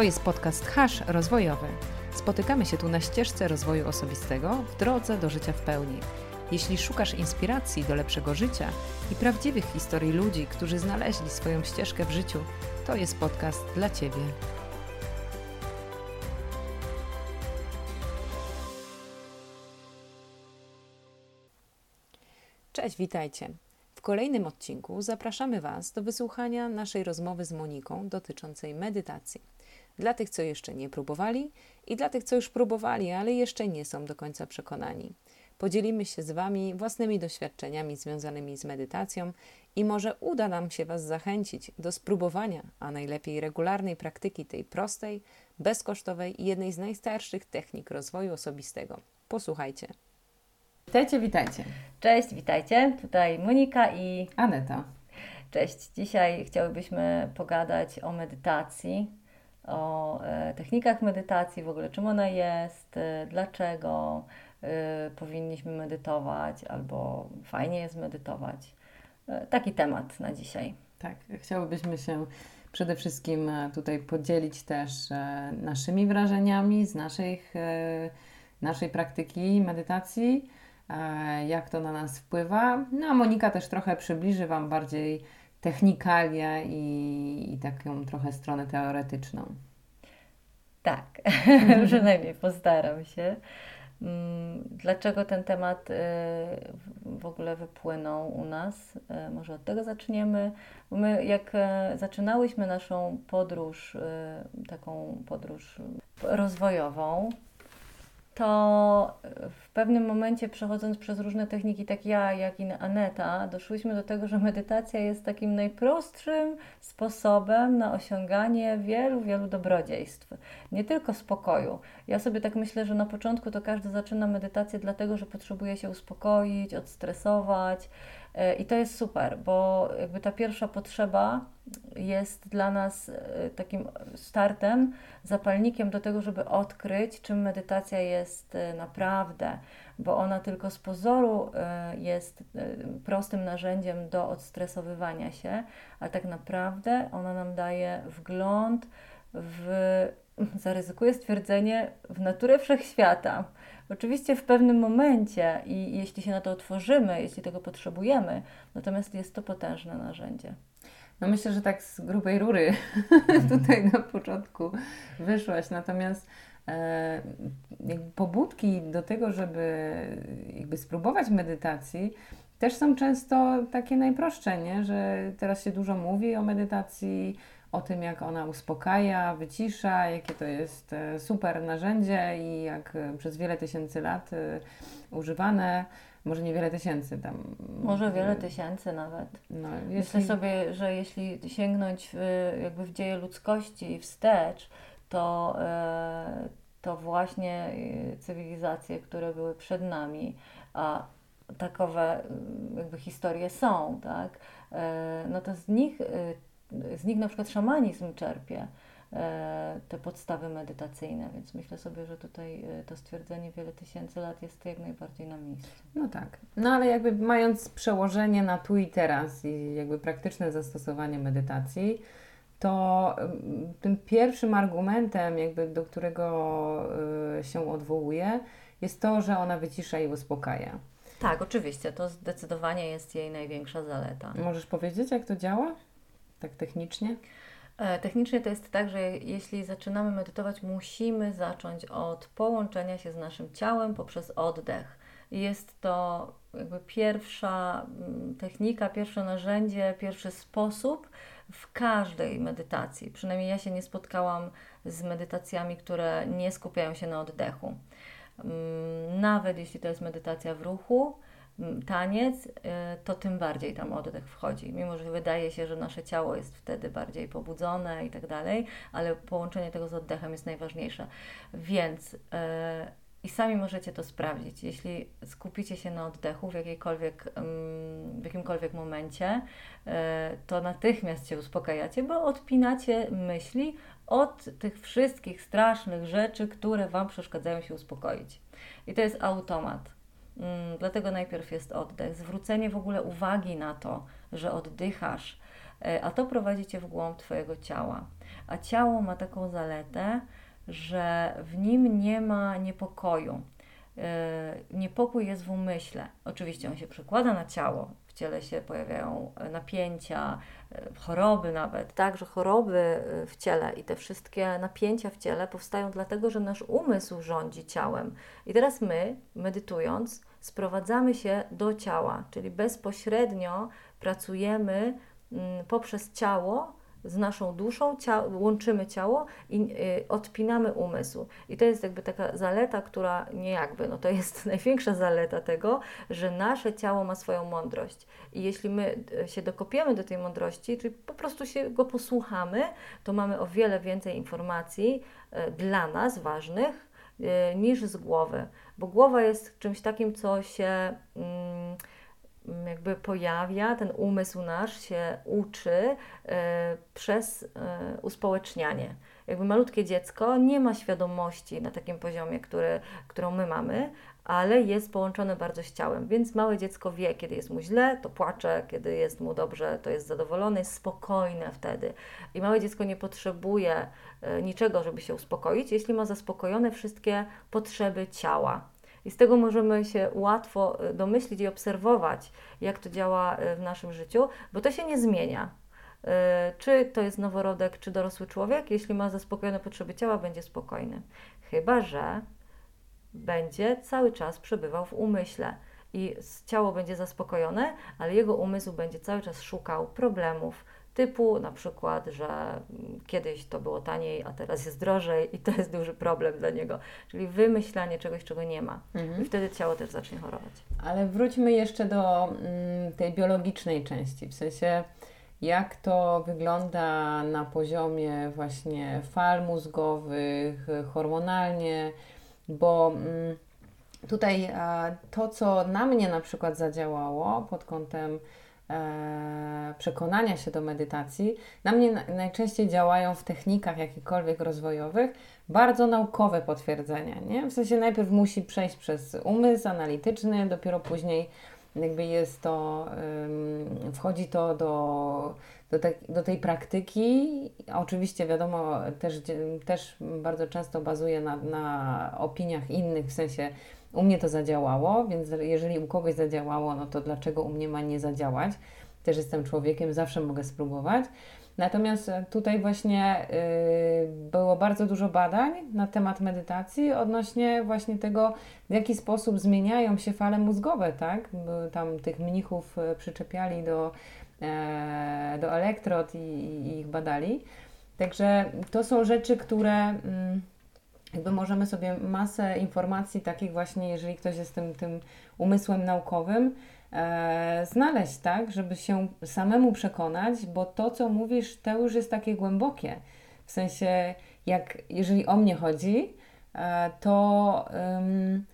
To jest podcast Hash Rozwojowy. Spotykamy się tu na ścieżce rozwoju osobistego w drodze do życia w pełni. Jeśli szukasz inspiracji do lepszego życia i prawdziwych historii ludzi, którzy znaleźli swoją ścieżkę w życiu, to jest podcast dla Ciebie. Cześć, witajcie. W kolejnym odcinku zapraszamy Was do wysłuchania naszej rozmowy z Moniką dotyczącej medytacji. Dla tych, co jeszcze nie próbowali i dla tych, co już próbowali, ale jeszcze nie są do końca przekonani. Podzielimy się z Wami własnymi doświadczeniami związanymi z medytacją i może uda nam się Was zachęcić do spróbowania, a najlepiej regularnej praktyki tej prostej, bezkosztowej i jednej z najstarszych technik rozwoju osobistego. Posłuchajcie. Witajcie, witajcie. Cześć, witajcie. Tutaj Monika i Aneta. Cześć. Dzisiaj chciałybyśmy pogadać o medytacji, o e, technikach medytacji, w ogóle czym ona jest, e, dlaczego e, powinniśmy medytować, albo fajnie jest medytować. Taki temat na dzisiaj. Tak, chciałybyśmy się przede wszystkim tutaj podzielić też naszymi wrażeniami z naszych, naszej praktyki medytacji, jak to na nas wpływa. No a Monika też trochę przybliży Wam bardziej technikalia i, i taką trochę stronę teoretyczną. Tak, przynajmniej postaram się. Mm, Dlaczego ten temat y, w ogóle wypłynął u nas? Y, Może od tego zaczniemy. My, jak e, zaczynałyśmy naszą podróż, y, taką podróż rozwojową, to w pewnym momencie, przechodząc przez różne techniki, tak ja, jak i Aneta, doszłyśmy do tego, że medytacja jest takim najprostszym sposobem na osiąganie wielu, wielu dobrodziejstw. Nie tylko spokoju. Ja sobie tak myślę, że na początku to każdy zaczyna medytację dlatego, że potrzebuje się uspokoić, odstresować. E, I to jest super, bo jakby ta pierwsza potrzeba jest dla nas e, takim startem, zapalnikiem do tego, żeby odkryć, czym medytacja jest e, naprawdę, bo ona tylko z pozoru jest prostym narzędziem do odstresowywania się, a tak naprawdę ona nam daje wgląd w, zaryzykuję stwierdzenie, w naturę wszechświata. Oczywiście w pewnym momencie i jeśli się na to otworzymy, jeśli tego potrzebujemy, natomiast jest to potężne narzędzie. No myślę, że tak z grubej rury tutaj na początku wyszłaś, natomiast e, pobudki do tego, żeby jakby spróbować medytacji, też są często takie najprostsze, nie? że teraz się dużo mówi o medytacji, o tym, jak ona uspokaja, wycisza, jakie to jest e, super narzędzie i jak e, przez wiele tysięcy lat e, używane. Może nie wiele tysięcy tam. Może wiele tysięcy nawet. No, Myślę jeśli, sobie, że jeśli sięgnąć w, jakby w dzieje ludzkości wstecz, to, to właśnie cywilizacje, które były przed nami, a takowe mm, jakby historie są, tak? No to z nich, z nich na przykład szamanizm czerpie e, te podstawy medytacyjne, więc myślę sobie, że tutaj e, to stwierdzenie wiele tysięcy lat jest jak najbardziej na miejscu. No tak. No ale jakby mając przełożenie na tu i teraz i jakby praktyczne zastosowanie medytacji, to ym, tym pierwszym argumentem, jakby do którego y, się odwołuje, jest to, że ona wycisza i uspokaja. Tak, oczywiście, to zdecydowanie jest jej największa zaleta. Możesz powiedzieć, jak to działa? Tak technicznie? E, Technicznie to jest tak, że jeśli zaczynamy medytować, musimy zacząć od połączenia się z naszym ciałem poprzez oddech. Jest to jakby pierwsza mm, technika, pierwsze narzędzie, pierwszy sposób w każdej medytacji. Przynajmniej ja się nie spotkałam z medytacjami, które nie skupiają się na oddechu. Mm, Nawet jeśli to jest medytacja w ruchu, taniec, y, to tym bardziej tam oddech wchodzi. Mimo, że wydaje się, że nasze ciało jest wtedy bardziej pobudzone i tak dalej, ale połączenie tego z oddechem jest najważniejsze. Więc y, i sami możecie to sprawdzić. Jeśli skupicie się na oddechu w, jakiejkolwiek, w jakimkolwiek momencie, y, to natychmiast się uspokajacie, bo odpinacie myśli od tych wszystkich strasznych rzeczy, które Wam przeszkadzają się uspokoić. I to jest automat. Mm, Dlatego najpierw jest oddech, zwrócenie w ogóle uwagi na to, że oddychasz, a to prowadzi Cię w głąb Twojego ciała. A ciało ma taką zaletę, że w nim nie ma niepokoju. Niepokój jest w umyśle. Oczywiście on się przekłada na ciało, w ciele się pojawiają napięcia, choroby nawet. Także choroby w ciele i te wszystkie napięcia w ciele powstają dlatego, że nasz umysł rządzi ciałem. I teraz my, medytując, sprowadzamy się do ciała, czyli bezpośrednio pracujemy mm, poprzez ciało z naszą duszą, cia łączymy ciało i y, odpinamy umysł. I to jest jakby taka zaleta, która nie jakby, no to jest największa zaleta tego, że nasze ciało ma swoją mądrość. I jeśli my y, się dokopiemy do tej mądrości, czyli po prostu się go posłuchamy, to mamy o wiele więcej informacji y, dla nas ważnych y, niż z głowy. Bo głowa jest czymś takim, co się. Mm, jakby pojawia, ten umysł nasz się uczy y, przez y, uspołecznianie. Jakby malutkie dziecko nie ma świadomości na takim poziomie, który, którą my mamy, ale jest połączone bardzo z ciałem, więc małe dziecko wie, kiedy jest mu źle, to płacze, kiedy jest mu dobrze, to jest zadowolone, jest spokojne wtedy. I małe dziecko nie potrzebuje y, niczego, żeby się uspokoić, jeśli ma zaspokojone wszystkie potrzeby ciała. I z tego możemy się łatwo y, domyślić i obserwować, jak to działa y, w naszym życiu, bo to się nie zmienia. Y, czy to jest noworodek, czy dorosły człowiek, jeśli ma zaspokojone potrzeby ciała, będzie spokojny. Chyba, że będzie cały czas przebywał w umyśle i ciało będzie zaspokojone, ale jego umysł będzie cały czas szukał problemów, typu na przykład, że kiedyś to było taniej, a teraz jest drożej i to jest duży problem dla niego. Czyli wymyślanie czegoś, czego nie ma. Mhm. I wtedy ciało też zacznie chorować. Ale wróćmy jeszcze do mm, tej biologicznej części, w sensie jak to wygląda na poziomie właśnie fal mózgowych, hormonalnie, bo mm, tutaj a, to, co na mnie na przykład zadziałało pod kątem przekonania się do medytacji, na mnie najczęściej działają w technikach jakichkolwiek rozwojowych bardzo naukowe potwierdzenia. Nie? W sensie najpierw musi przejść przez umysł analityczny, dopiero później jakby jest to, wchodzi to do, do, te, do tej praktyki. Oczywiście wiadomo, też, też bardzo często bazuje na, na opiniach innych, w sensie u mnie to zadziałało, więc jeżeli u kogoś zadziałało, no to dlaczego u mnie ma nie zadziałać? Też jestem człowiekiem, zawsze mogę spróbować. Natomiast tutaj właśnie y, było bardzo dużo badań na temat medytacji odnośnie właśnie tego, w jaki sposób zmieniają się fale mózgowe, tak? Tam tych mnichów y, przyczepiali do, e, do elektrod i, i ich badali. Także to są rzeczy, które mm, jakby możemy sobie masę informacji takich właśnie, jeżeli ktoś jest tym, tym umysłem naukowym, e, znaleźć, tak, żeby się samemu przekonać, bo to, co mówisz, to już jest takie głębokie. W sensie, jak jeżeli o mnie chodzi, e, to ym,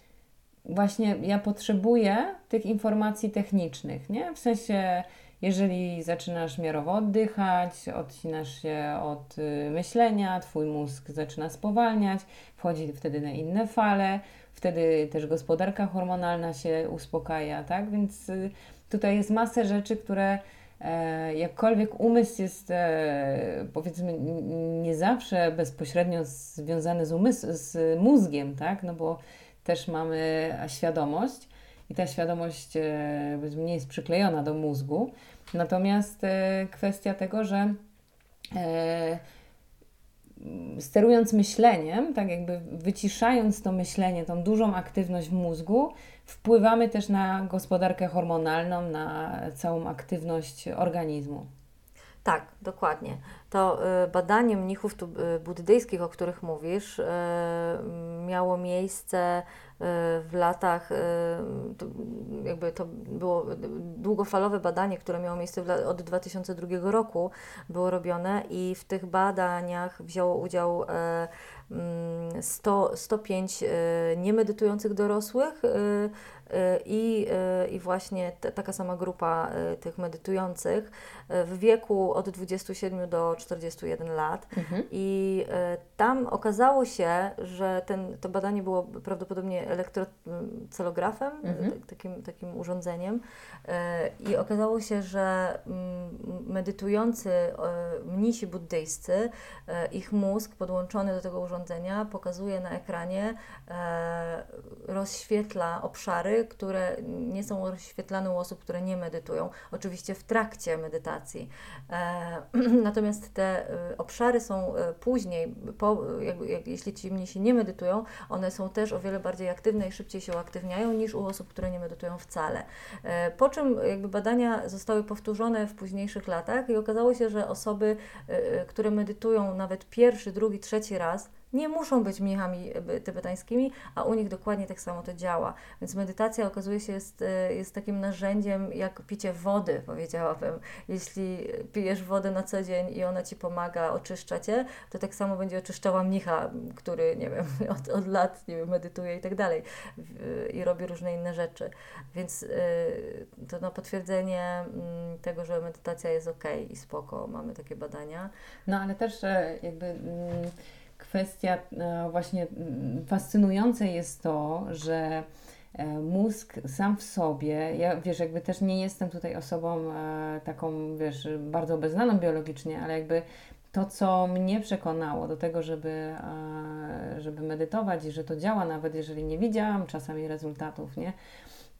właśnie ja potrzebuję tych informacji technicznych, nie? W sensie, jeżeli zaczynasz miarowo oddychać, odcinasz się od y, myślenia, twój mózg zaczyna spowalniać, wchodzi wtedy na inne fale, wtedy też gospodarka hormonalna się uspokaja, tak? Więc y, tutaj jest masę rzeczy, które e, jakkolwiek umysł jest e, powiedzmy nie zawsze bezpośrednio związany z, umysł, z mózgiem, tak? No bo też mamy świadomość, i ta świadomość e, nie jest przyklejona do mózgu. Natomiast e, kwestia tego, że e, sterując myśleniem, tak jakby wyciszając to myślenie, tą dużą aktywność w mózgu, wpływamy też na gospodarkę hormonalną, na całą aktywność organizmu. Tak, dokładnie. To badanie mnichów buddyjskich, o których mówisz, miało miejsce w latach, y, jakby to było długofalowe badanie, które miało miejsce od 2002 roku, było robione i w tych badaniach wzięło udział 100, e, 105 mm, e, niemedytujących dorosłych e, i, i właśnie taka sama grupa tych medytujących w wieku od 27 do 41 lat. Mhm. I tam okazało się, że ten, to badanie było prawdopodobnie elektrocelografem, mhm. takim, takim urządzeniem e, i okazało się, że mm, medytujący e, mnisi buddyjscy, e, ich mózg podłączony do tego urządzenia pokazuje na ekranie, rozświetla obszary, które nie są rozświetlane u osób, które nie medytują. Oczywiście w trakcie medytacji. Natomiast te obszary są później, po, jakby, jak, jeśli ci mnisi nie medytują, one są też o wiele bardziej aktywne i szybciej się uaktywniają niż u osób, które nie medytują wcale. E, po czym jakby badania zostały powtórzone w późniejszych latach i okazało się, że osoby, e, e, które medytują nawet pierwszy, drugi, trzeci raz, nie muszą być mnichami e, tybetańskimi, a u nich dokładnie tak samo to działa. Więc medytacja okazuje się jest, e, jest takim narzędziem jak picie wody, powiedziałabym. Jeśli pijesz wodę na co dzień i ona Ci pomaga, oczyszcza Cię, to tak samo będzie oczyszczała mnicha, który, nie wiem, od, od lat nie wiem, medytuje i tak dalej i robi różne inne rzeczy. Więc e, to na potwierdzenie mm, tego, że medytacja jest ok i spoko, mamy takie badania. No ale też jakby mm, kwestia e, właśnie fascynujące jest to, że e, mózg sam w sobie, ja wiesz, jakby też nie jestem tutaj osobą e, taką, wiesz, bardzo obeznaną biologicznie, ale jakby to, co mnie przekonało do tego, żeby, żeby medytować i że to działa, nawet jeżeli nie widziałam czasami rezultatów, nie?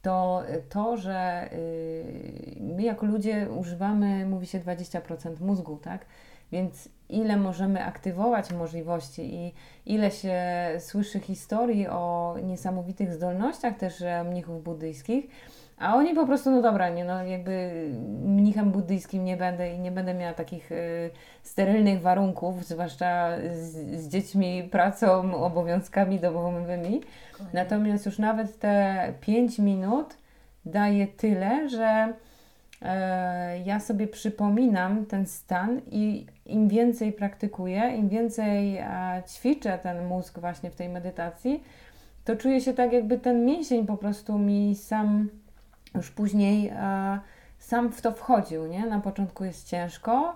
To to, że y, my jako ludzie używamy, mówi się 20% mózgu, tak? Więc ile możemy aktywować możliwości i ile się słyszy historii o niesamowitych zdolnościach też mnichów buddyjskich, a oni po prostu, no dobra, nie, no jakby mnichem buddyjskim nie będę i nie będę miała takich y, sterylnych warunków, zwłaszcza z, z, dziećmi, pracą, obowiązkami domowymi. Natomiast już nawet te 5 minut daje tyle, że E, ja sobie przypominam ten stan i im więcej praktykuję, im więcej e, ćwiczę ten mózg właśnie w tej medytacji, to czuję się tak, jakby ten mięsień po prostu mi sam już później e, sam w to wchodził, nie? Na początku jest ciężko,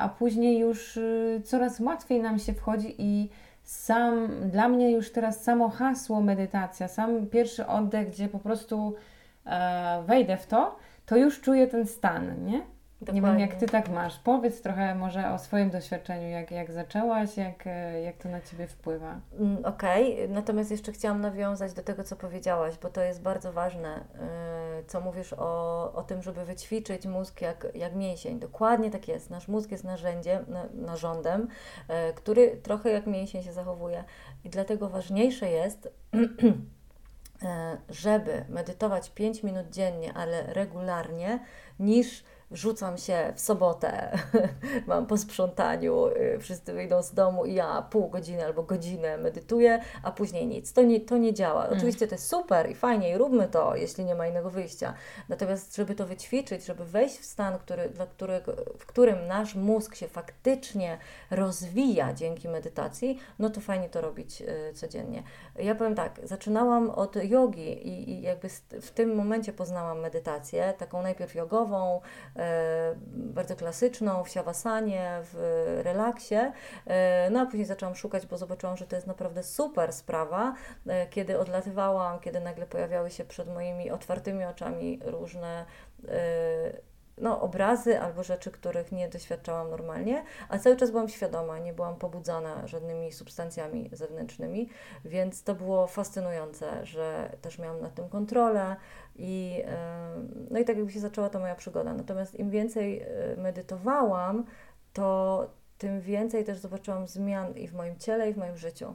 a później już y, coraz łatwiej nam się wchodzi i sam, dla mnie już teraz samo hasło medytacja, sam pierwszy oddech, gdzie po prostu wejdę w to, to już czuję ten stan, nie? Dokładnie. Nie wiem, jak Ty tak masz. Powiedz trochę może o swoim doświadczeniu, jak, jak zaczęłaś, jak, jak to na Ciebie wpływa. Mm, okej, okay. natomiast jeszcze chciałam nawiązać do tego, co powiedziałaś, bo to jest bardzo ważne, y, co mówisz o, o tym, żeby wyćwiczyć mózg jak, jak mięsień. Dokładnie tak jest. Nasz mózg jest narzędziem, narządem, y, który trochę jak mięsień się zachowuje i dlatego ważniejsze jest E, żeby medytować 5 minut dziennie, ale regularnie, niż rzucam się w sobotę, mam po sprzątaniu, y, wszyscy wyjdą z domu i ja pół godziny albo godzinę medytuję, a później nic. To nie, to nie działa. Mm. Oczywiście to jest super i fajnie i róbmy to, jeśli nie ma innego wyjścia. Natomiast, żeby to wyćwiczyć, żeby wejść w stan, który, dla którego, w którym nasz mózg się faktycznie rozwija dzięki medytacji, no to fajnie to robić y, codziennie. Ja powiem tak, zaczynałam od jogi i, i jakby w tym momencie poznałam medytację, taką najpierw jogową, E, bardzo klasyczną, w siawasanie, w relaksie. E, no a później zaczęłam szukać, bo zobaczyłam, że to jest naprawdę super sprawa. E, kiedy odlatywałam, kiedy nagle pojawiały się przed moimi otwartymi oczami różne no, obrazy albo rzeczy, których nie doświadczałam normalnie, a cały czas byłam świadoma, nie byłam pobudzana żadnymi substancjami zewnętrznymi, więc to było fascynujące, że też miałam nad tym kontrolę i, no i tak jakby się zaczęła ta moja przygoda. Natomiast im więcej e, medytowałam, to tym więcej też zobaczyłam zmian i w moim ciele, i w moim życiu.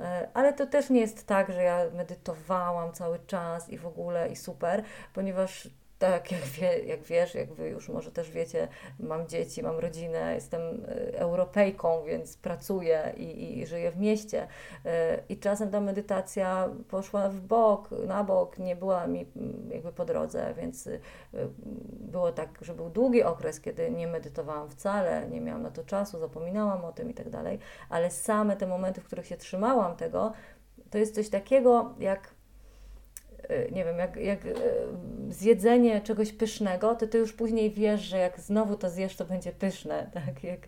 E, ale to też nie jest tak, że ja medytowałam cały czas i w ogóle i super, ponieważ tak, jak, wie, jak wiesz, jak Wy już może też wiecie, mam dzieci, mam rodzinę, jestem e, Europejką, więc pracuję i, i żyję w mieście. E, I czasem ta medytacja poszła w bok, na bok, nie była mi jakby po drodze, więc e, było tak, że był długi okres, kiedy nie medytowałam wcale, nie miałam na to czasu, zapominałam o tym i tak dalej, ale same te momenty, w których się trzymałam tego, to jest coś takiego jak nie wiem, jak, jak y, zjedzenie czegoś pysznego, to ty już później wiesz, że jak znowu to zjesz, to będzie pyszne. Tak? Jak,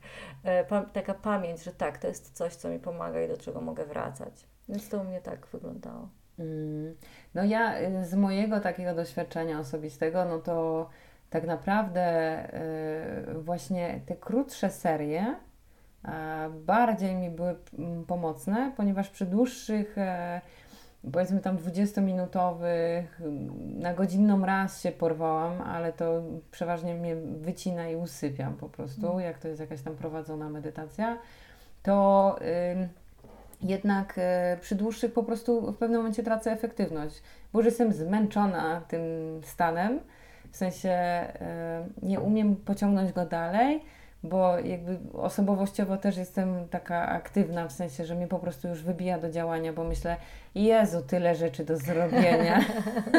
e, taka pamięć, że tak, to jest coś, co mi pomaga i do czego mogę wracać. Więc to u mnie tak wyglądało. Mm. No ja z mojego takiego doświadczenia osobistego, no to tak naprawdę właśnie te krótsze serie bardziej mi były mm, pomocne, ponieważ przy dłuższych e, powiedzmy tam 20-minutowych, na godzinną raz się porwałam, ale to przeważnie mnie wycina i usypiam po prostu, mm. jak to jest jakaś tam prowadzona medytacja, to y, jednak y, przy dłuższych po prostu w pewnym momencie tracę efektywność, bo już jestem zmęczona tym stanem, w sensie y, nie umiem pociągnąć go dalej, bo jakby osobowościowo też jestem taka aktywna, w sensie, że mnie po prostu już wybija do działania, bo myślę, Jezu, tyle rzeczy do zrobienia,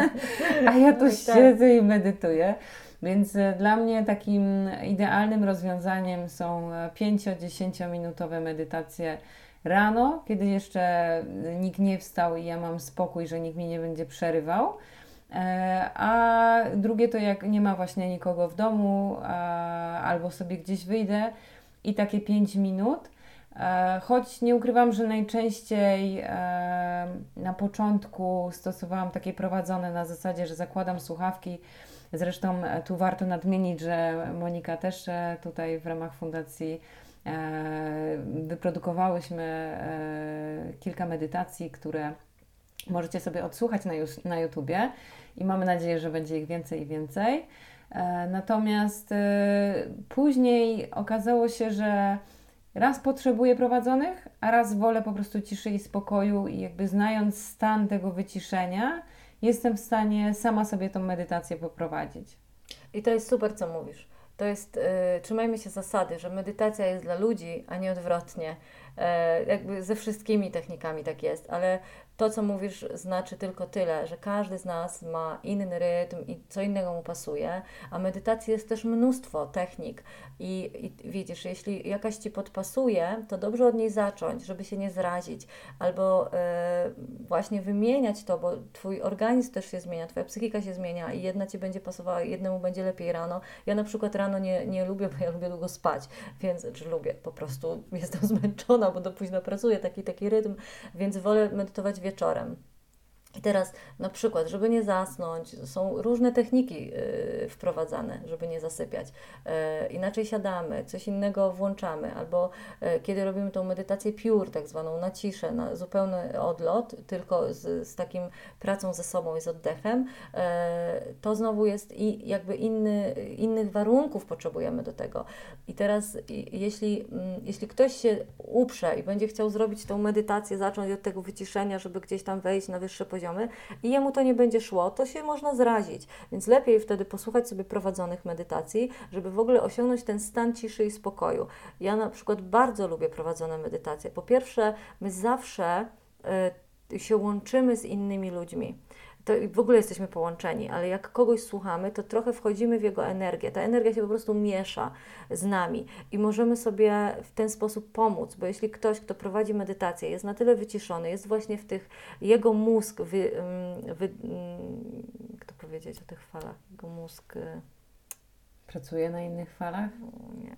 a ja tu no tak. siedzę i medytuję. Więc e, dla mnie takim idealnym rozwiązaniem są 5-10 minutowe medytacje rano, kiedy jeszcze nikt nie wstał i ja mam spokój, że nikt mi nie będzie przerywał. E, a drugie to jak nie ma właśnie nikogo w domu, albo sobie gdzieś wyjdę i takie 5 minut. E, choć nie ukrywam, że najczęściej e, na początku stosowałam takie prowadzone na zasadzie, że zakładam słuchawki. Zresztą tu warto nadmienić, że Monika też tutaj w ramach fundacji wyprodukowałyśmy kilka medytacji, które możecie sobie odsłuchać na, na YouTubie i mamy nadzieję, że będzie ich więcej i więcej. E, natomiast e, później okazało się, że raz potrzebuję prowadzonych, a raz wolę po prostu ciszy i spokoju i jakby znając stan tego wyciszenia, jestem w stanie sama sobie tą medytację poprowadzić. I to jest super, co mówisz. To jest, yy, trzymajmy się zasady, że medytacja jest dla ludzi, a nie odwrotnie. Jakby ze wszystkimi technikami tak jest, ale to, co mówisz, znaczy tylko tyle, że każdy z nas ma inny rytm i co innego mu pasuje, a medytacji jest też mnóstwo technik. I, I widzisz, jeśli jakaś ci podpasuje, to dobrze od niej zacząć, żeby się nie zrazić, albo yy, właśnie wymieniać to, bo twój organizm też się zmienia, twoja psychika się zmienia i jedna ci będzie pasowała, jednemu będzie lepiej rano. Ja na przykład rano nie, nie lubię, bo ja lubię długo spać, więc czy lubię, po prostu jestem zmęczona, bo do późna pracuję, taki taki rytm, więc wolę medytować wieczorem wieczorem. Teraz na przykład, żeby nie zasnąć, są różne techniki yy, wprowadzane, żeby nie zasypiać. Yy, inaczej siadamy, coś innego włączamy, albo yy, kiedy robimy tą medytację pure, tak zwaną na ciszę, na zupełny odlot, tylko z, z takim pracą ze sobą i z oddechem, to znowu jest i jakby inny, innych warunków potrzebujemy do tego. I teraz, jeśli, mm, jeśli ktoś się uprze i będzie chciał zrobić tą medytację, zacząć od tego wyciszenia, żeby gdzieś tam wejść na wyższe poziom, poziomy i jemu to nie będzie szło, to się można zrazić. Więc lepiej wtedy posłuchać sobie prowadzonych medytacji, żeby w ogóle osiągnąć ten stan ciszy i spokoju. Ja na przykład bardzo lubię prowadzone medytacje. Po pierwsze, my zawsze y, się łączymy z innymi ludźmi to w ogóle jesteśmy połączeni, ale jak kogoś słuchamy, to trochę wchodzimy w jego energię. Ta energia się po prostu miesza z nami i możemy sobie w ten sposób pomóc, bo jeśli ktoś, kto prowadzi medytację, jest na tyle wyciszony, jest właśnie w tych, jego mózg, wy, wy, jak to powiedzieć o tych falach, jego mózg. Y, Pracuje na innych falach? Nie.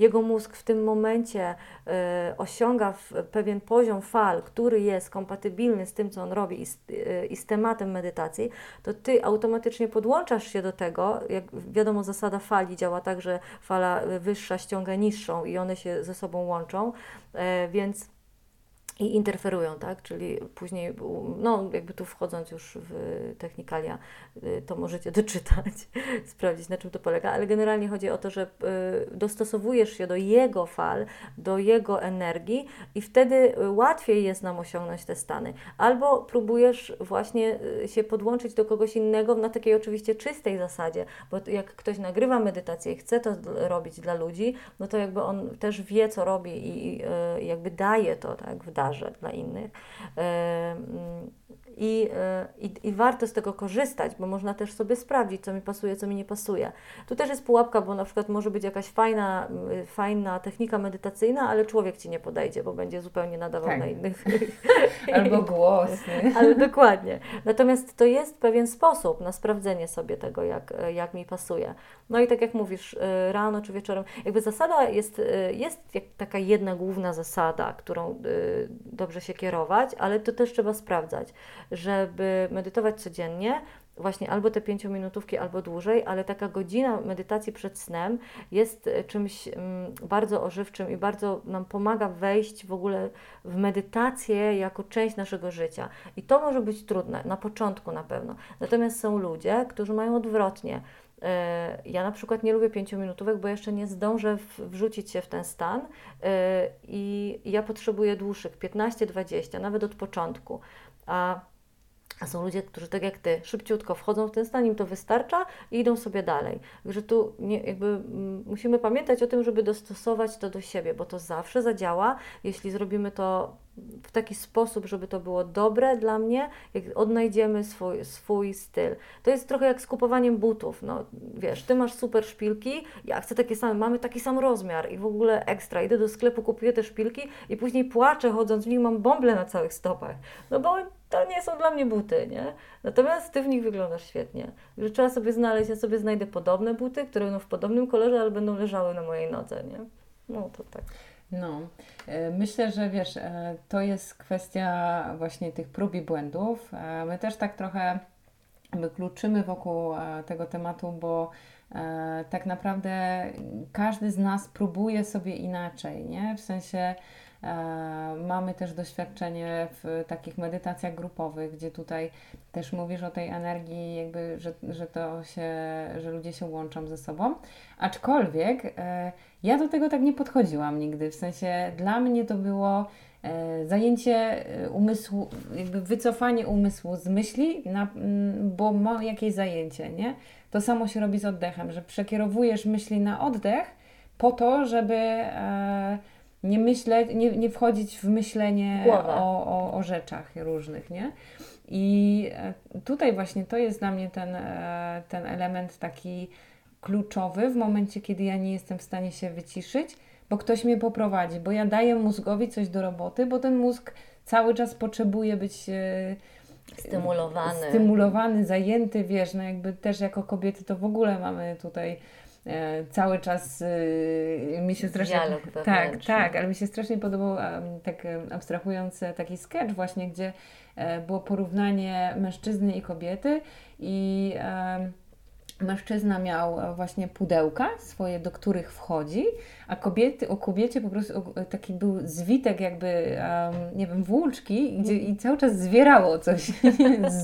Jego mózg w tym momencie y, osiąga pewien poziom fal, który jest kompatybilny z tym, co on robi i z, y, i z tematem medytacji, to ty automatycznie podłączasz się do tego. Jak wiadomo, zasada fali działa tak, że fala wyższa ściąga niższą i one się ze sobą łączą, y, więc i interferują, tak? Czyli później, no jakby tu wchodząc już w technikalia, y, to możecie doczytać, sprawdzić na czym to polega, ale generalnie chodzi o to, że y, dostosowujesz się do jego fal, do jego energii i wtedy łatwiej jest nam osiągnąć te stany. Albo próbujesz właśnie y, się podłączyć do kogoś innego na takiej oczywiście czystej zasadzie, bo jak ktoś nagrywa medytację i chce to robić dla ludzi, no to jakby on też wie, co robi i jakby daje to, tak, w dar ważę dla innych. I, e, i, I warto z tego korzystać, bo można też sobie sprawdzić, co mi pasuje, co mi nie pasuje. Tu też jest pułapka, bo na przykład może być jakaś fajna, fajna technika medytacyjna, ale człowiek ci nie podejdzie, bo będzie zupełnie nadawał tak. na innych. Albo głos. ale dokładnie. Natomiast to jest pewien sposób na sprawdzenie sobie tego, jak, jak mi pasuje. No i tak jak mówisz, e, rano czy wieczorem, jakby zasada jest, e, jest taka jedna główna zasada, którą dobrze się kierować, ale to też trzeba sprawdzać żeby medytować codziennie, właśnie albo te pięciominutówki, albo dłużej, ale taka godzina medytacji przed snem jest e, czymś mm, bardzo ożywczym i bardzo nam pomaga wejść w ogóle w medytację jako część naszego życia. I to może być trudne, na początku na pewno. Natomiast są ludzie, którzy mają odwrotnie. E, ja na przykład nie lubię pięciominutówek, bo jeszcze nie zdążę wrzucić się w ten stan e, i ja potrzebuję dłuższych 15-20, nawet od początku. A a są ludzie, którzy tak jak ty, szybciutko wchodzą w ten stan, im to wystarcza i idą sobie dalej. Także tu nie, jakby mm, musimy pamiętać o tym, żeby dostosować to do siebie, bo to zawsze zadziała, jeśli zrobimy to w taki sposób, żeby to było dobre dla mnie, jak odnajdziemy swój, swój styl. To jest trochę jak z kupowaniem butów. No, wiesz, ty masz super szpilki, ja chcę takie same, mamy taki sam rozmiar i w ogóle ekstra. Idę do sklepu, kupuję te szpilki i później płaczę chodząc w nich, mam bąble na całych stopach. No bo to nie są dla mnie buty, nie? Natomiast ty w nich wyglądasz świetnie. Że trzeba sobie znaleźć, ja sobie znajdę podobne buty, które będą w podobnym kolorze, ale będą leżały na mojej nodze, nie? No to tak. No, e, myślę, że wiesz, e, to jest kwestia właśnie tych prób i błędów. E, my też tak trochę kluczymy wokół tego tematu, bo tak naprawdę każdy z nas próbuje sobie inaczej, nie? W sensie Mamy też doświadczenie w takich medytacjach grupowych, gdzie tutaj też mówisz o tej energii, jakby, że, że to się, że ludzie się łączą ze sobą. Aczkolwiek e, ja do tego tak nie podchodziłam nigdy. W sensie dla mnie to było e, zajęcie e, umysłu, jakby wycofanie umysłu z myśli, na, bo ma jakieś zajęcie, nie? To samo się robi z oddechem, że przekierowujesz myśli na oddech po to, żeby nie myśleć, nie, nie wchodzić w myślenie o, o, o rzeczach różnych, nie? I e, tutaj właśnie to jest dla mnie ten, e, ten element taki kluczowy w momencie, kiedy ja nie jestem w stanie się wyciszyć, bo ktoś mnie poprowadzi, bo ja daję mózgowi coś do roboty, bo ten mózg cały czas potrzebuje być e, stymulowany, stymulowany zajęty, wiesz, no jakby też jako kobiety to w ogóle mamy tutaj cały czas e, mi się strasznie... Dialog tak, tak, ale mi się strasznie podobał tak abstrahując taki sketch właśnie, gdzie e, było porównanie mężczyzny i kobiety i mężczyzna miał e, właśnie pudełka swoje, do których wchodzi, a kobiety, o kobiecie po prostu taki był zwitek jakby, um, nie wiem, włóczki, gdzie i cały czas zwierało coś.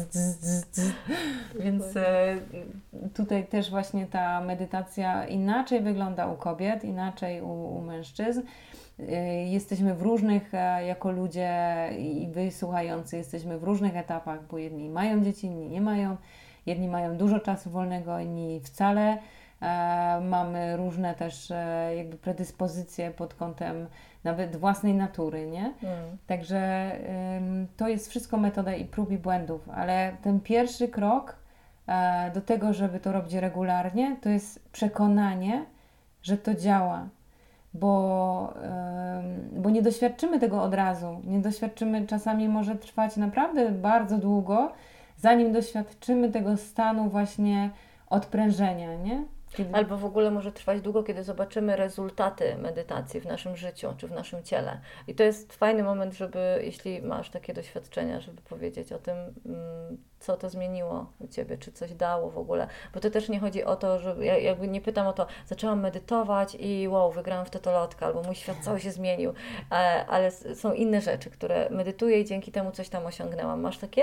Więc e, tutaj też właśnie ta medytacja inaczej wygląda u kobiet, inaczej u, u mężczyzn. E, jesteśmy w różnych, jako ludzie i wy słuchający, jesteśmy w różnych etapach, bo jedni mają dzieci, inni nie mają Jedni mają dużo czasu wolnego, inni wcale. E, mamy różne też e, jakby predyspozycje pod kątem nawet własnej natury, nie? Mm. Także to jest wszystko metoda i prób i błędów, ale ten pierwszy krok e, do tego, żeby to robić regularnie, to jest przekonanie, że to działa, bo, bo nie doświadczymy tego od razu. Nie doświadczymy, czasami może trwać naprawdę bardzo długo, zanim doświadczymy tego stanu właśnie odprężenia, nie? Kiedy... Albo w ogóle może trwać długo, kiedy zobaczymy rezultaty medytacji w naszym życiu czy w naszym ciele. I to jest fajny moment, żeby, jeśli masz takie doświadczenia, żeby powiedzieć o tym, mm, co to zmieniło u Ciebie, czy coś dało w ogóle. Bo to też nie chodzi o to, że ja jakby nie pytam o to, zaczęłam medytować i wow, wygrałam w totolotkę, albo mój świat cały się zmienił, e, ale są inne rzeczy, które medytuję i dzięki temu coś tam osiągnęłam. Masz takie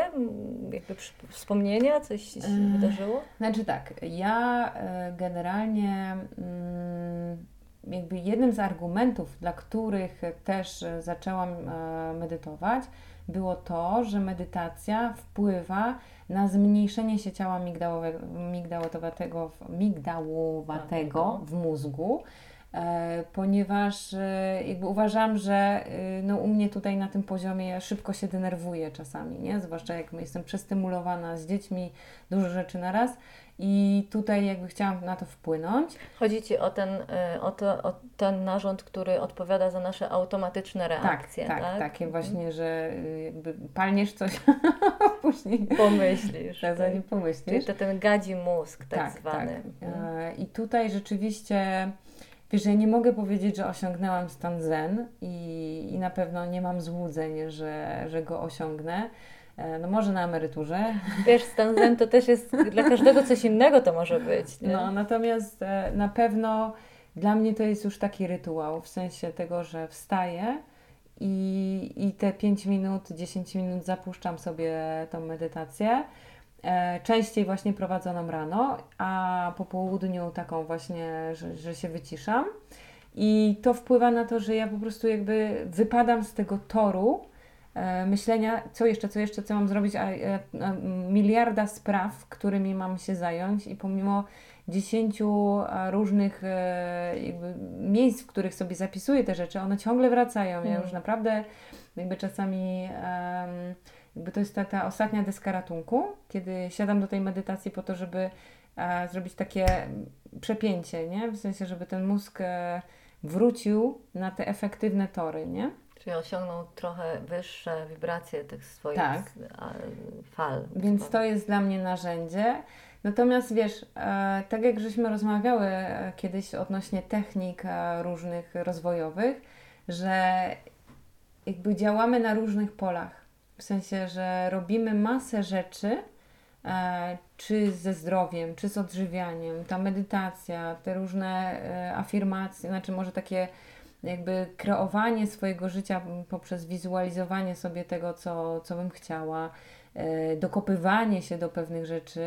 jakby wspomnienia, coś się wydarzyło? Znaczy tak, ja e, generalnie mm, jakby jednym z argumentów, dla których też zaczęłam e, medytować, było to, że medytacja wpływa na zmniejszenie się ciała migdałowego, migdałowatego, migdałowatego w mózgu. E, ponieważ e, jakby uważam, że no, u mnie tutaj na tym poziomie ja szybko się denerwuję czasami, nie? zwłaszcza jak jestem przestymulowana z dziećmi, dużo rzeczy na raz i tutaj jakby chciałam na to wpłynąć. Chodzi Ci o ten, o, to, o ten narząd, który odpowiada za nasze automatyczne tak, reakcje, tak? Tak, tak takie mhm. właśnie, że jakby palniesz coś, później pomyślisz. Tak, zanim pomyślisz. Czyli to ten gadzi mózg tak, tak zwany. Tak. Mhm. I tutaj rzeczywiście Wiesz, ja nie mogę powiedzieć, że osiągnęłam stan zen i, i na pewno nie mam złudzeń, że, że go osiągnę. E, no może na emeryturze. Wiesz, stan zen to też jest dla każdego coś innego to może być. Nie? No natomiast e, na pewno dla mnie to jest już taki rytuał, w sensie tego, że wstaję i, i te 5 minut, 10 minut zapuszczam sobie tą medytację. E, częściej właśnie prowadzoną rano, a po południu taką właśnie, że, że się wyciszam. I to wpływa na to, że ja po prostu jakby wypadam z tego toru, E, myślenia, co jeszcze, co jeszcze, co mam zrobić, a, a, a miliarda spraw, którymi mam się zająć i pomimo dziesięciu różnych e, miejsc, w których sobie zapisuję te rzeczy, one ciągle wracają. Ja już mm. naprawdę jakby czasami jakby to jest ta, ta ostatnia deska ratunku, kiedy siadam do tej medytacji po to, żeby e, zrobić takie przepięcie, nie? W sensie, żeby ten mózg wrócił na te efektywne tory, nie? Czyli osiągnął trochę wyższe wibracje tych swoich tak. fal. Więc to jest dla mnie narzędzie. Natomiast wiesz, e, tak jak żeśmy rozmawiały e, kiedyś odnośnie technik e, różnych rozwojowych, że jakby działamy na różnych polach. W sensie, że robimy masę rzeczy, czy ze zdrowiem, czy z odżywianiem, ta medytacja, te różne afirmacje, znaczy może takie jakby kreowanie swojego życia poprzez wizualizowanie sobie tego, co, co bym chciała, e, dokopywanie się do pewnych rzeczy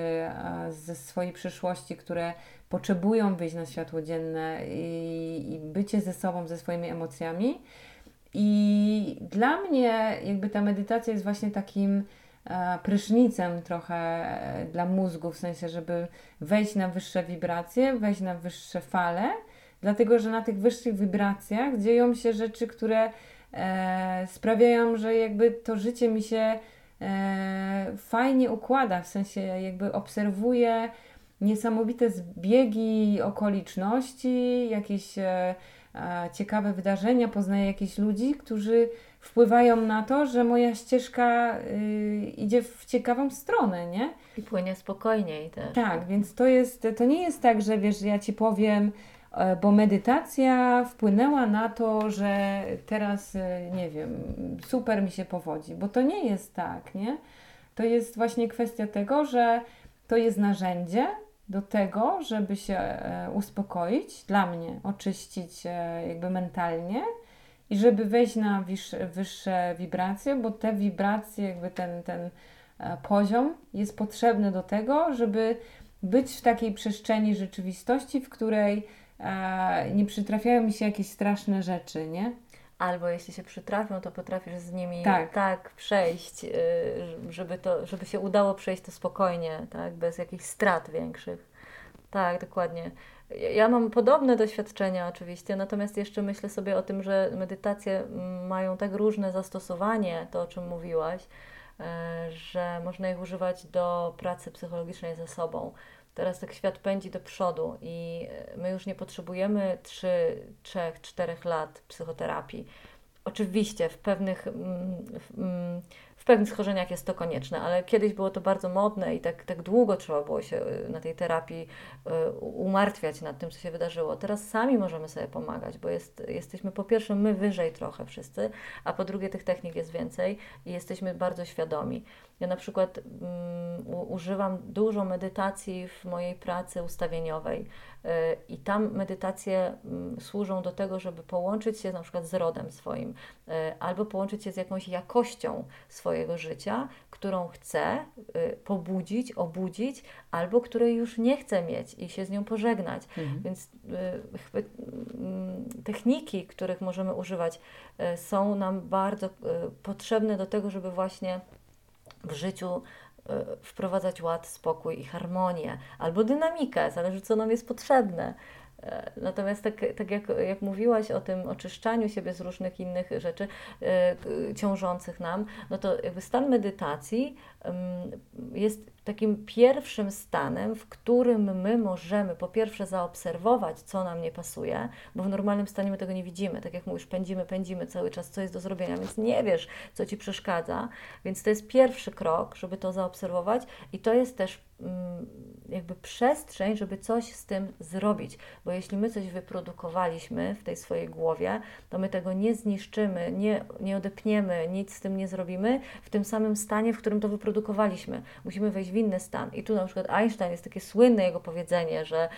ze swojej przyszłości, które potrzebują wyjść na światło dzienne i, i bycie ze sobą, ze swoimi emocjami. I dla mnie jakby ta medytacja jest właśnie takim e, prysznicem trochę e, dla mózgu, w sensie, żeby wejść na wyższe wibracje, wejść na wyższe fale dlatego że na tych wyższych wibracjach dzieją się rzeczy, które e, sprawiają, że jakby to życie mi się e, fajnie układa, w sensie jakby obserwuję niesamowite zbiegi okoliczności, jakieś e, ciekawe wydarzenia, poznaję jakichś ludzi, którzy wpływają na to, że moja ścieżka y, idzie w ciekawą stronę, nie? I płynie spokojniej też. Tak, więc to jest, to nie jest tak, że wiesz, ja Ci powiem, E, bo medytacja wpłynęła na to, że teraz, e, nie wiem, super mi się powodzi, bo to nie jest tak, nie? To jest właśnie kwestia tego, że to jest narzędzie do tego, żeby się e, uspokoić, dla mnie, oczyścić jakby mentalnie i żeby wejść na wyższe, wibracje, bo te wibracje, jakby ten, ten poziom jest potrzebny do tego, żeby być w takiej przestrzeni rzeczywistości, w której nie przytrafiają mi się jakieś straszne rzeczy, nie? Albo jeśli się przytrafią, to potrafisz z nimi tak, tak przejść, y, żeby, to, żeby się udało przejść to spokojnie, tak? bez jakichś strat większych. Tak, dokładnie. Ja mam podobne doświadczenia oczywiście, natomiast jeszcze myślę sobie o tym, że medytacje mają tak różne zastosowanie, to o czym mówiłaś, e, że można ich używać do pracy psychologicznej ze sobą. Teraz tak świat pędzi do przodu i e, my już nie potrzebujemy 3, 3, 4 lat psychoterapii. Oczywiście w pewnych, mm, mm, w pewnych schorzeniach jest to konieczne, ale kiedyś było to bardzo modne i tak, tak długo trzeba było się y, na tej terapii y, umartwiać nad tym, co się wydarzyło. Teraz sami możemy sobie pomagać, bo jest, jesteśmy po pierwsze my wyżej trochę wszyscy, a po drugie tych technik jest więcej i jesteśmy bardzo świadomi. Ja na przykład um, używam dużo medytacji w mojej pracy ustawieniowej yy, i tam medytacje um, służą do tego, żeby połączyć się na przykład z rodem swoim yy, albo połączyć się z jakąś jakością swojego życia, którą chcę yy, pobudzić, obudzić, albo której już nie chcę mieć i się z nią pożegnać. Mhm. Więc y, mm, techniki, których możemy używać, y, są nam bardzo y, potrzebne do tego, żeby właśnie w życiu e, wprowadzać ład, spokój i harmonię, albo dynamikę, zależy co nam jest potrzebne. E, natomiast tak, tak jak, jak mówiłaś o tym oczyszczaniu siebie z różnych innych rzeczy e, ciążących nam, no to jakby stan medytacji jest takim pierwszym stanem, w którym my możemy po pierwsze zaobserwować, co nam nie pasuje, bo w normalnym stanie my tego nie widzimy. Tak jak mówisz, pędzimy, pędzimy cały czas, co jest do zrobienia, więc nie wiesz, co ci przeszkadza. Więc to jest pierwszy krok, żeby to zaobserwować, i to jest też mm, jakby przestrzeń, żeby coś z tym zrobić. Bo jeśli my coś wyprodukowaliśmy w tej swojej głowie, to my tego nie zniszczymy, nie, nie odepniemy, nic z tym nie zrobimy w tym samym stanie, w którym to wyprodukowaliśmy. Musimy wejść w inny stan. I tu na przykład Einstein jest takie słynne jego powiedzenie, że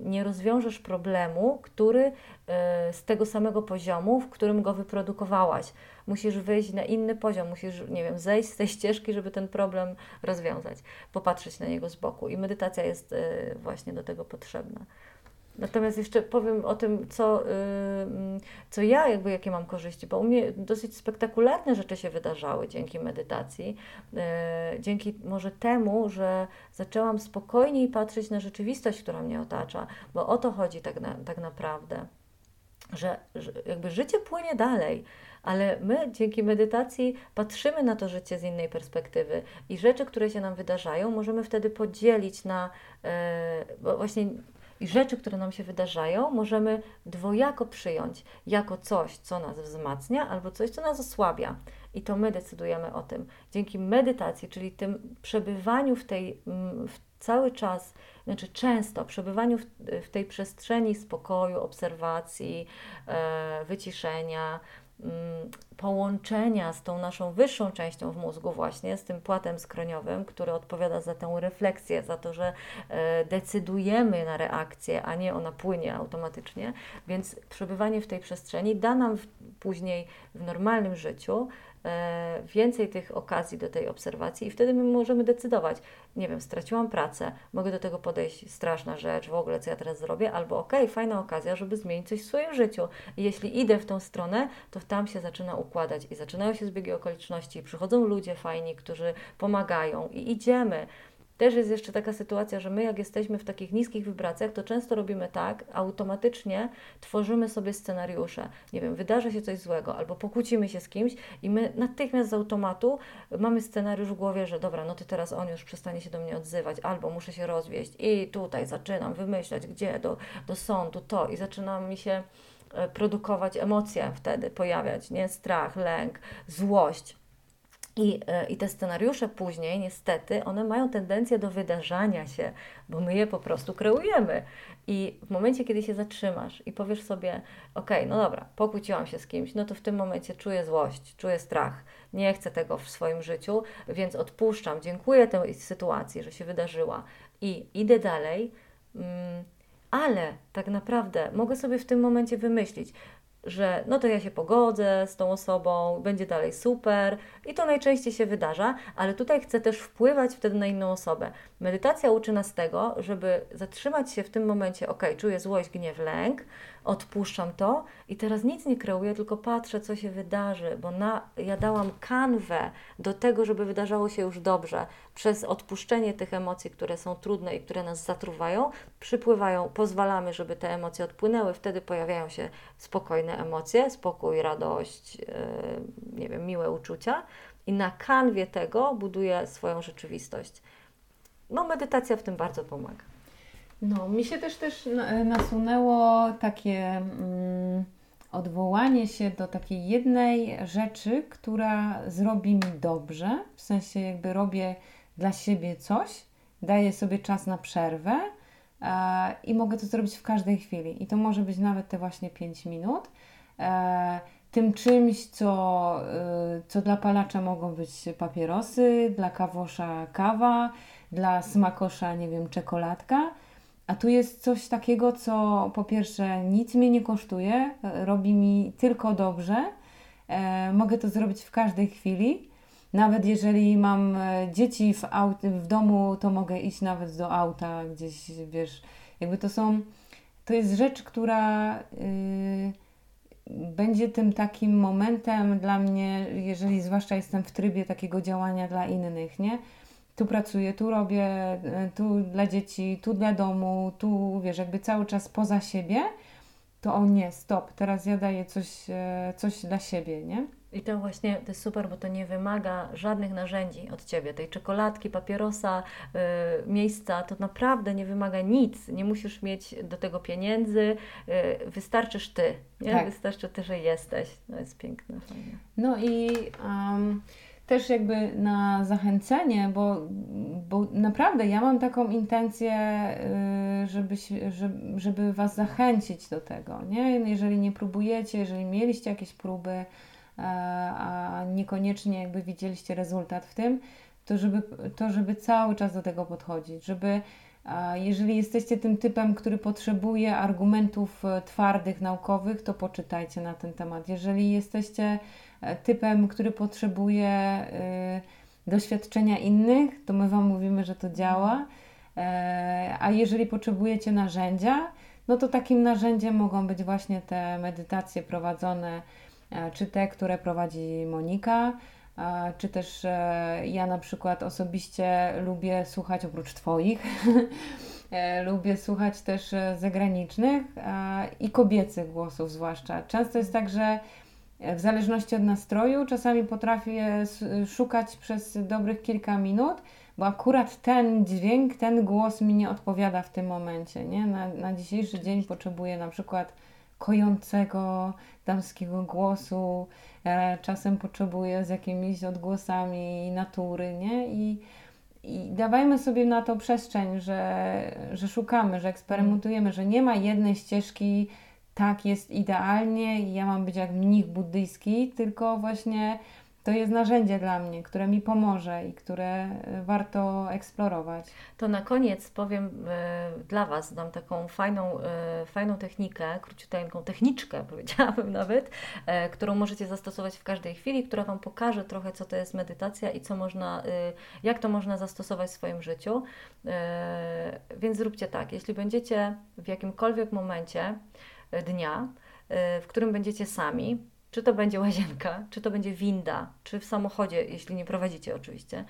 nie rozwiążesz problemu, który e, z tego samego poziomu, w którym go wyprodukowałaś. Musisz wyjść na inny poziom, musisz, nie wiem, zejść z tej ścieżki, żeby ten problem rozwiązać, popatrzeć na niego z boku. I medytacja jest e, właśnie do tego potrzebna. Natomiast jeszcze powiem o tym, co, co ja, jakby jakie mam korzyści, bo u mnie dosyć spektakularne rzeczy się wydarzały dzięki medytacji, e, dzięki może temu, że zaczęłam spokojniej patrzeć na rzeczywistość, która mnie otacza, bo o to chodzi tak, na, tak naprawdę, że, że jakby życie płynie dalej ale my dzięki medytacji patrzymy na to życie z innej perspektywy i rzeczy, które się nam wydarzają, możemy wtedy podzielić na, e, bo właśnie i rzeczy, które nam się wydarzają, możemy dwojako przyjąć jako coś, co nas wzmacnia, albo coś, co nas osłabia. I to my decydujemy o tym. Dzięki medytacji, czyli tym przebywaniu w tej mm, w cały czas, znaczy często przebywaniu w, w tej przestrzeni spokoju, obserwacji, e, wyciszenia, połączenia z tą naszą wyższą częścią w mózgu, właśnie z tym płatem skroniowym, który odpowiada za tę refleksję, za to, że e, decydujemy na reakcję, a nie ona płynie automatycznie. Więc przebywanie w tej przestrzeni da nam później w normalnym życiu więcej tych okazji do tej obserwacji i wtedy my możemy decydować, nie wiem, straciłam pracę, mogę do tego podejść, straszna rzecz, w ogóle co ja teraz zrobię, albo okej, okay, fajna okazja, żeby zmienić coś w swoim życiu. I jeśli idę w tą stronę, to tam się zaczyna układać i zaczynają się zbiegi okoliczności, przychodzą ludzie fajni, którzy pomagają i idziemy też jest jeszcze taka sytuacja, że my jak jesteśmy w takich niskich wibracjach, to często robimy tak, automatycznie tworzymy sobie scenariusze. Nie wiem, wydarzy się coś złego albo pokłócimy się z kimś i my natychmiast z automatu mamy scenariusz w głowie, że dobra, no to teraz on już przestanie się do mnie odzywać albo muszę się rozwieść i tutaj zaczynam wymyślać, gdzie, do, do sądu, to i zaczynam mi się e, produkować emocje wtedy, pojawiać, nie? Strach, lęk, złość. I, e, I te scenariusze później, niestety, one mają tendencję do wydarzania się, bo my je po prostu kreujemy. I w momencie, kiedy się zatrzymasz i powiesz sobie, ok, no dobra, pokłóciłam się z kimś, no to w tym momencie czuję złość, czuję strach, nie chcę tego w swoim życiu, więc odpuszczam, dziękuję tej sytuacji, że się wydarzyła i idę dalej. Mm, ale tak naprawdę mogę sobie w tym momencie wymyślić, że no to ja się pogodzę z tą osobą, będzie dalej super i to najczęściej się wydarza, ale tutaj chcę też wpływać wtedy na inną osobę. Medytacja uczy nas tego, żeby zatrzymać się w tym momencie, ok, czuję złość, gniew, lęk, odpuszczam to i teraz nic nie kreuję, tylko patrzę, co się wydarzy, bo na, ja dałam kanwę do tego, żeby wydarzało się już dobrze. Przez odpuszczenie tych emocji, które są trudne i które nas zatruwają, przypływają, pozwalamy, żeby te emocje odpłynęły, wtedy pojawiają się spokojne emocje, spokój, radość, yy, nie wiem, miłe uczucia i na kanwie tego buduję swoją rzeczywistość. No, medytacja w tym bardzo pomaga. No, mi się też też nasunęło takie mm, odwołanie się do takiej jednej rzeczy, która zrobi mi dobrze, w sensie jakby robię dla siebie coś, daję sobie czas na przerwę e, i mogę to zrobić w każdej chwili. I to może być nawet te właśnie 5 minut. E, tym czymś, co, y, co dla palacza mogą być papierosy, dla kawosza kawa, dla smakosza, nie wiem, czekoladka a tu jest coś takiego, co po pierwsze nic mnie nie kosztuje, robi mi tylko dobrze. E, mogę to zrobić w każdej chwili. Nawet jeżeli mam e, dzieci w, aut, w domu, to mogę iść nawet do auta gdzieś, wiesz, jakby to są, to jest rzecz, która y, będzie tym takim momentem dla mnie, jeżeli zwłaszcza jestem w trybie takiego działania dla innych, nie? Tu pracuję, tu robię, e, tu dla dzieci, tu dla domu, tu wiesz, jakby cały czas poza siebie, to o nie, stop, teraz ja daję coś, e, coś dla siebie, nie? I to właśnie to jest super, bo to nie wymaga żadnych narzędzi od ciebie. Tej czekoladki, papierosa, yy, miejsca, to naprawdę nie wymaga nic. Nie musisz mieć do tego pieniędzy. Yy, wystarczysz ty. Nie? Tak. Wystarczy ty, że jesteś. To jest piękne, fajne. No i um, też jakby na zachęcenie, bo, bo naprawdę ja mam taką intencję, yy, żeby, żeby, Was zachęcić do tego. Nie? Jeżeli nie próbujecie, jeżeli mieliście jakieś próby, E, a niekoniecznie jakby widzieliście rezultat w tym, to żeby, to żeby cały czas do tego podchodzić, żeby jeżeli jesteście tym typem, który potrzebuje argumentów e, twardych, naukowych, to poczytajcie na ten temat. Jeżeli jesteście typem, który potrzebuje doświadczenia innych, to my Wam mówimy, że to działa. A jeżeli potrzebujecie narzędzia, no to takim narzędziem mogą być właśnie te medytacje prowadzone E, czy te, które prowadzi Monika, e, czy też e, ja na przykład osobiście lubię słuchać oprócz Twoich. lubię słuchać też zagranicznych i kobiecych głosów, zwłaszcza. Często jest tak, że w zależności od nastroju, czasami potrafię szukać przez dobrych kilka minut, bo akurat ten dźwięk, ten głos mi nie odpowiada w tym momencie. Nie? Na, na dzisiejszy dzień potrzebuję na przykład kojącego damskiego głosu, e, czasem potrzebuję z jakimiś odgłosami natury, nie? I, i dawajmy sobie na to przestrzeń, że, że szukamy, że eksperymentujemy, że nie ma jednej ścieżki, tak jest idealnie i ja mam być jak mnich buddyjski, tylko właśnie to jest narzędzie dla mnie, które mi pomoże i które e, warto eksplorować. To na koniec powiem y, dla Was, dam taką fajną, y, fajną technikę, króciuteńką techniczkę powiedziałabym nawet, y, którą możecie zastosować w każdej chwili, która Wam pokaże trochę, co to jest medytacja i co można, jak to można zastosować w swoim życiu. Więc zróbcie tak, jeśli będziecie w jakimkolwiek momencie dnia, w którym będziecie sami, czy to będzie łazienka, czy to będzie winda, czy w samochodzie, jeśli nie prowadzicie oczywiście.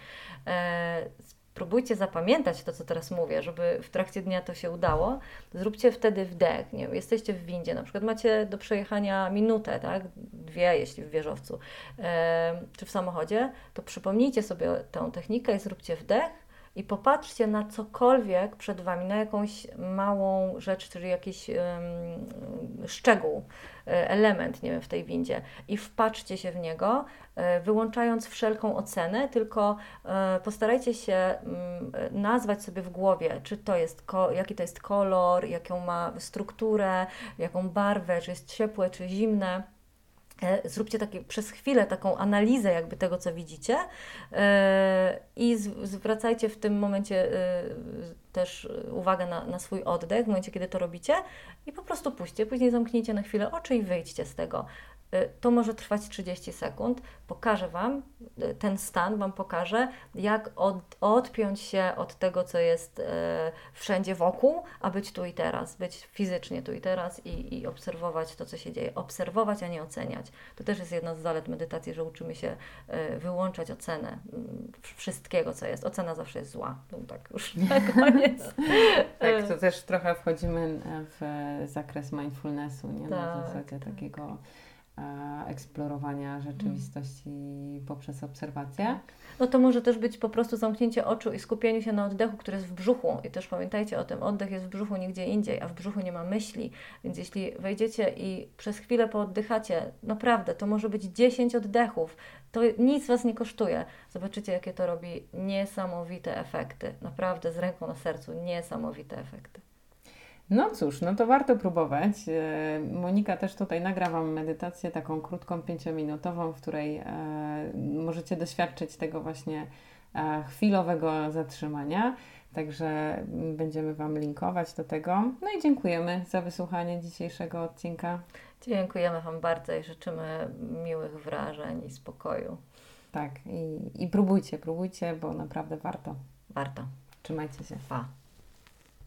E, spróbujcie zapamiętać to, co teraz mówię, żeby w trakcie dnia to się udało. Zróbcie wtedy wdech. Nie? Jesteście w windzie, na przykład macie do przejechania minutę, tak? dwie, jeśli w wieżowcu, e, czy w samochodzie, to przypomnijcie sobie tę technikę i zróbcie wdech i popatrzcie na cokolwiek przed Wami, na jakąś małą rzecz, czyli jakiś um, szczegół, e, element nie wiem, w tej windzie. I wpatrzcie się w niego, e, wyłączając wszelką ocenę, tylko e, postarajcie się mm, nazwać sobie w głowie, czy to jest, jaki to jest kolor, jaką ma strukturę, jaką barwę, czy jest ciepłe, czy zimne zróbcie takie, przez chwilę taką analizę jakby tego, co widzicie e, i zwracajcie w tym momencie e, też uwagę na, na swój oddech, w momencie, kiedy to robicie i po prostu puśćcie. Później zamknijcie na chwilę oczy i wyjdźcie z tego. Y, to może trwać 30 sekund. Pokażę Wam, y, ten stan Wam pokaże, jak od, odpiąć się od tego, co jest e, wszędzie wokół, a być tu i teraz, być fizycznie tu i teraz i, i obserwować to, co się dzieje. Obserwować, a nie oceniać. To też jest jedna z zalet medytacji, że uczymy się e, wyłączać ocenę wszystkiego, co jest. Ocena zawsze jest zła. No, tak już na koniec. tak, to też trochę wchodzimy w zakres mindfulnessu, nie? Tak, na zasadzie tak. takiego eksplorowania rzeczywistości poprzez obserwację. No to może też być po prostu zamknięcie oczu i skupienie się na oddechu, który jest w brzuchu. I też pamiętajcie o tym, oddech jest w brzuchu nigdzie indziej, a w brzuchu nie ma myśli. Więc jeśli wejdziecie i przez chwilę pooddychacie, naprawdę, to może być 10 oddechów. To nic Was nie kosztuje. Zobaczycie, jakie to robi niesamowite efekty. Naprawdę z ręką na sercu, niesamowite efekty. No cóż, no to warto próbować. E, Monika też tutaj nagra Wam medytację taką krótką, pięciominutową, w której e, możecie doświadczyć tego właśnie e, chwilowego zatrzymania. Także będziemy Wam linkować do tego. No i dziękujemy za wysłuchanie dzisiejszego odcinka. Dziękujemy Wam bardzo i życzymy miłych wrażeń i spokoju. Tak, i, i próbujcie, próbujcie, bo naprawdę warto. Warto. Trzymajcie się. Pa.